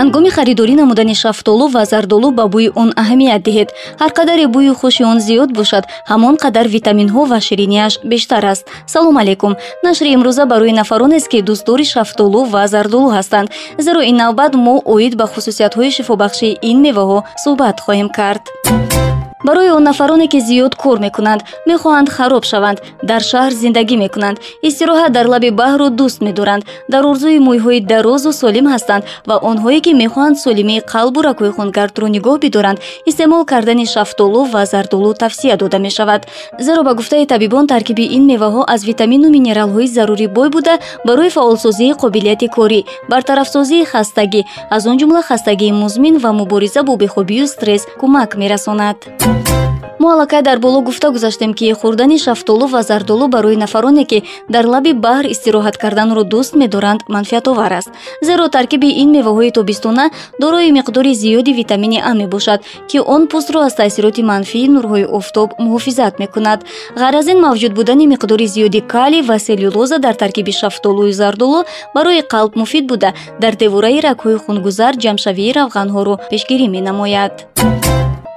ҳангоми харидорӣ намудани шафтолу ва зардолу ба бӯи он аҳамият диҳед. Ҳар қадаре бӯи хуши он зиёд бошад. Ҳамон қадар витаминҳо ва шириниаш бештар аст. Салом алейкум нашри имрӯза барои нафаронест ки дӯстдори шафтолу ва зардолу ҳастанд. Зеро ин навбат мо оид ба хусусиятҳои шифобахшии ин меваҳо суҳбат хоҳем кард барои он нафароне ки зиёд кор мекунанд мехоҳанд хароб шаванд дар шаҳр зиндагӣ мекунанд. Истироҳат дар лаби баҳрро дӯст медоранд. Дар орзуи мӯйҳои дарозу солим ҳастанд ва онҳое ки мехоҳанд солимии қалбу рагҳои хунгардро нигоҳ бидоранд истеъмол кардани шафтолу ва зардолу тавсия дода мешавад. Зеро ба гуфтаи табибон таркиби ин меваҳо аз витамину минералҳои зарурӣ бой буда барои фаъолсозии қобилияти корӣ бартарафсозии хастагӣ. Аз он ҷумла хастагии музмин ва мубориза бо бехобию стресс кӯмак мерасонад мо аллакай дар боло гуфта гузаштем ки хӯрдани шафтолу ва зардолу барои нафароне ки дар лаби баҳр истироҳат карданро дӯст медоранд манфиатовар аст. Зеро таркиби ин меваҳои тобистона дорои миқдори зиёди витамини а мебошад ки он пӯстро аз таъсироти манфии нурҳои офтоб муҳофизат мекунад. Ғайр аз ин мавҷуд будани миқдори зиёди кали ва селюлоза дар таркиби шафтолуи зардолу барои қалб муфид буда. Дар девораи рагҳои хунгузар ҷамъшавии равғанҳоро пешгирӣ менамояд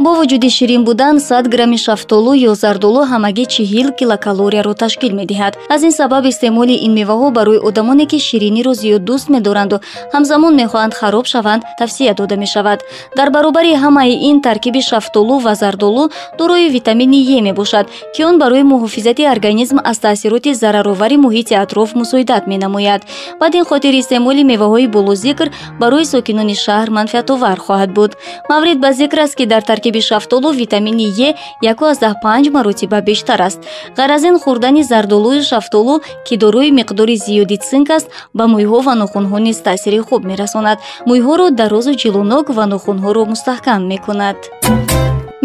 бо вуҷуди ширин будан сад грамми шафтолу ё зардолу ҳамагӣ чиҳил килокалорияро ташкил медиҳад. Аз ин сабаб истеъмоли ин меваҳо барои одамоне ки шириниро зиёд дӯст медоранду ҳамзамон мехоҳанд хароб шаванд тавсия дода мешавад. Дар баробари ҳамаи ин таркиби шафтолу ва зардолу дорои витамини е мебошад ки он барои муҳофизати организм аз таъсироти зараровари муҳити атроф мусоидат менамояд. Баъд ин хотир истеъмоли меваҳои болозикр барои сокинони шаҳр манфиатовар хоҳад буд. Маврид ба зикр аст ки дар таркиби таркиби шафтолу витамини е 15 маротиба бештар аст. Ғайр аз ин хӯрдани зардолуи шафтолу ки дорои миқдори зиёди цинк аст ба мӯйҳо ва нохунҳо низ таъсири хуб мерасонад. Мӯйҳоро дарозу ҷилӯнок ва нохунҳоро мустаҳкам мекунад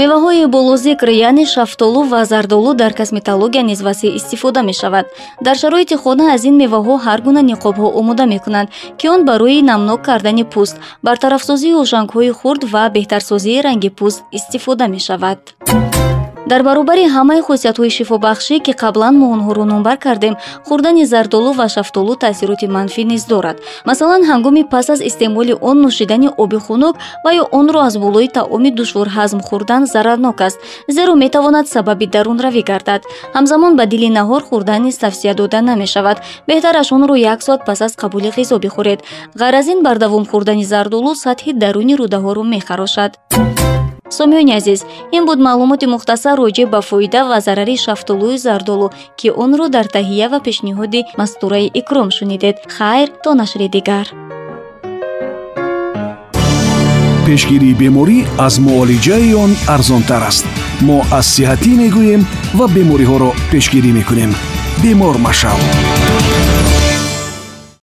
меваҳои болозикр яъне шафтолу ва зардолу дар косметология низ васеъ истифода мешавад. Дар шароити хона аз ин меваҳо ҳар гуна niqобҳо омода мекунанд ки он барои намнок кардани пӯст бартарафсозии ошангҳои хурд ва беҳтарсозии ранги пӯст истифода мешавад дар баробари ҳамаи хусусиятҳои шифобахшӣ ки қаблан мо онҳоро номбар кардем хӯрдани зардолу ва шафтолу таъсироти манфӣ низ дорад. Масалан ҳангоми пас аз истеъмоли он нӯшидани оби хунук ва ё онро аз болои таоми душворҳазм хӯрдан зарарнок аст. Зеро метавонад сабаби дарунравӣ гардад. Ҳамзамон ба дили наҳор хӯрдан низ тавсия дода намешавад. Беҳтараш онро як соат пас аз қабули ғизо бихӯред. Ғайр аз ин бардавом хӯрдани зардолу сатҳи даруни рӯдаҳоро мехарошад сомиёни азиз ин буд маълумоти мухтасар роҷеъ ба фоида ва зарари шафтолуи зардолу ки онро дар таҳия ва пешниҳоди мастураи икром шунидед. Хайр то нашри дигар. Пешгирии беморӣ аз муолиҷаи он арзонтар аст. Мо аз сиҳатӣ мегӯем ва бемориҳоро пешгирӣ мекунем. Бемор машав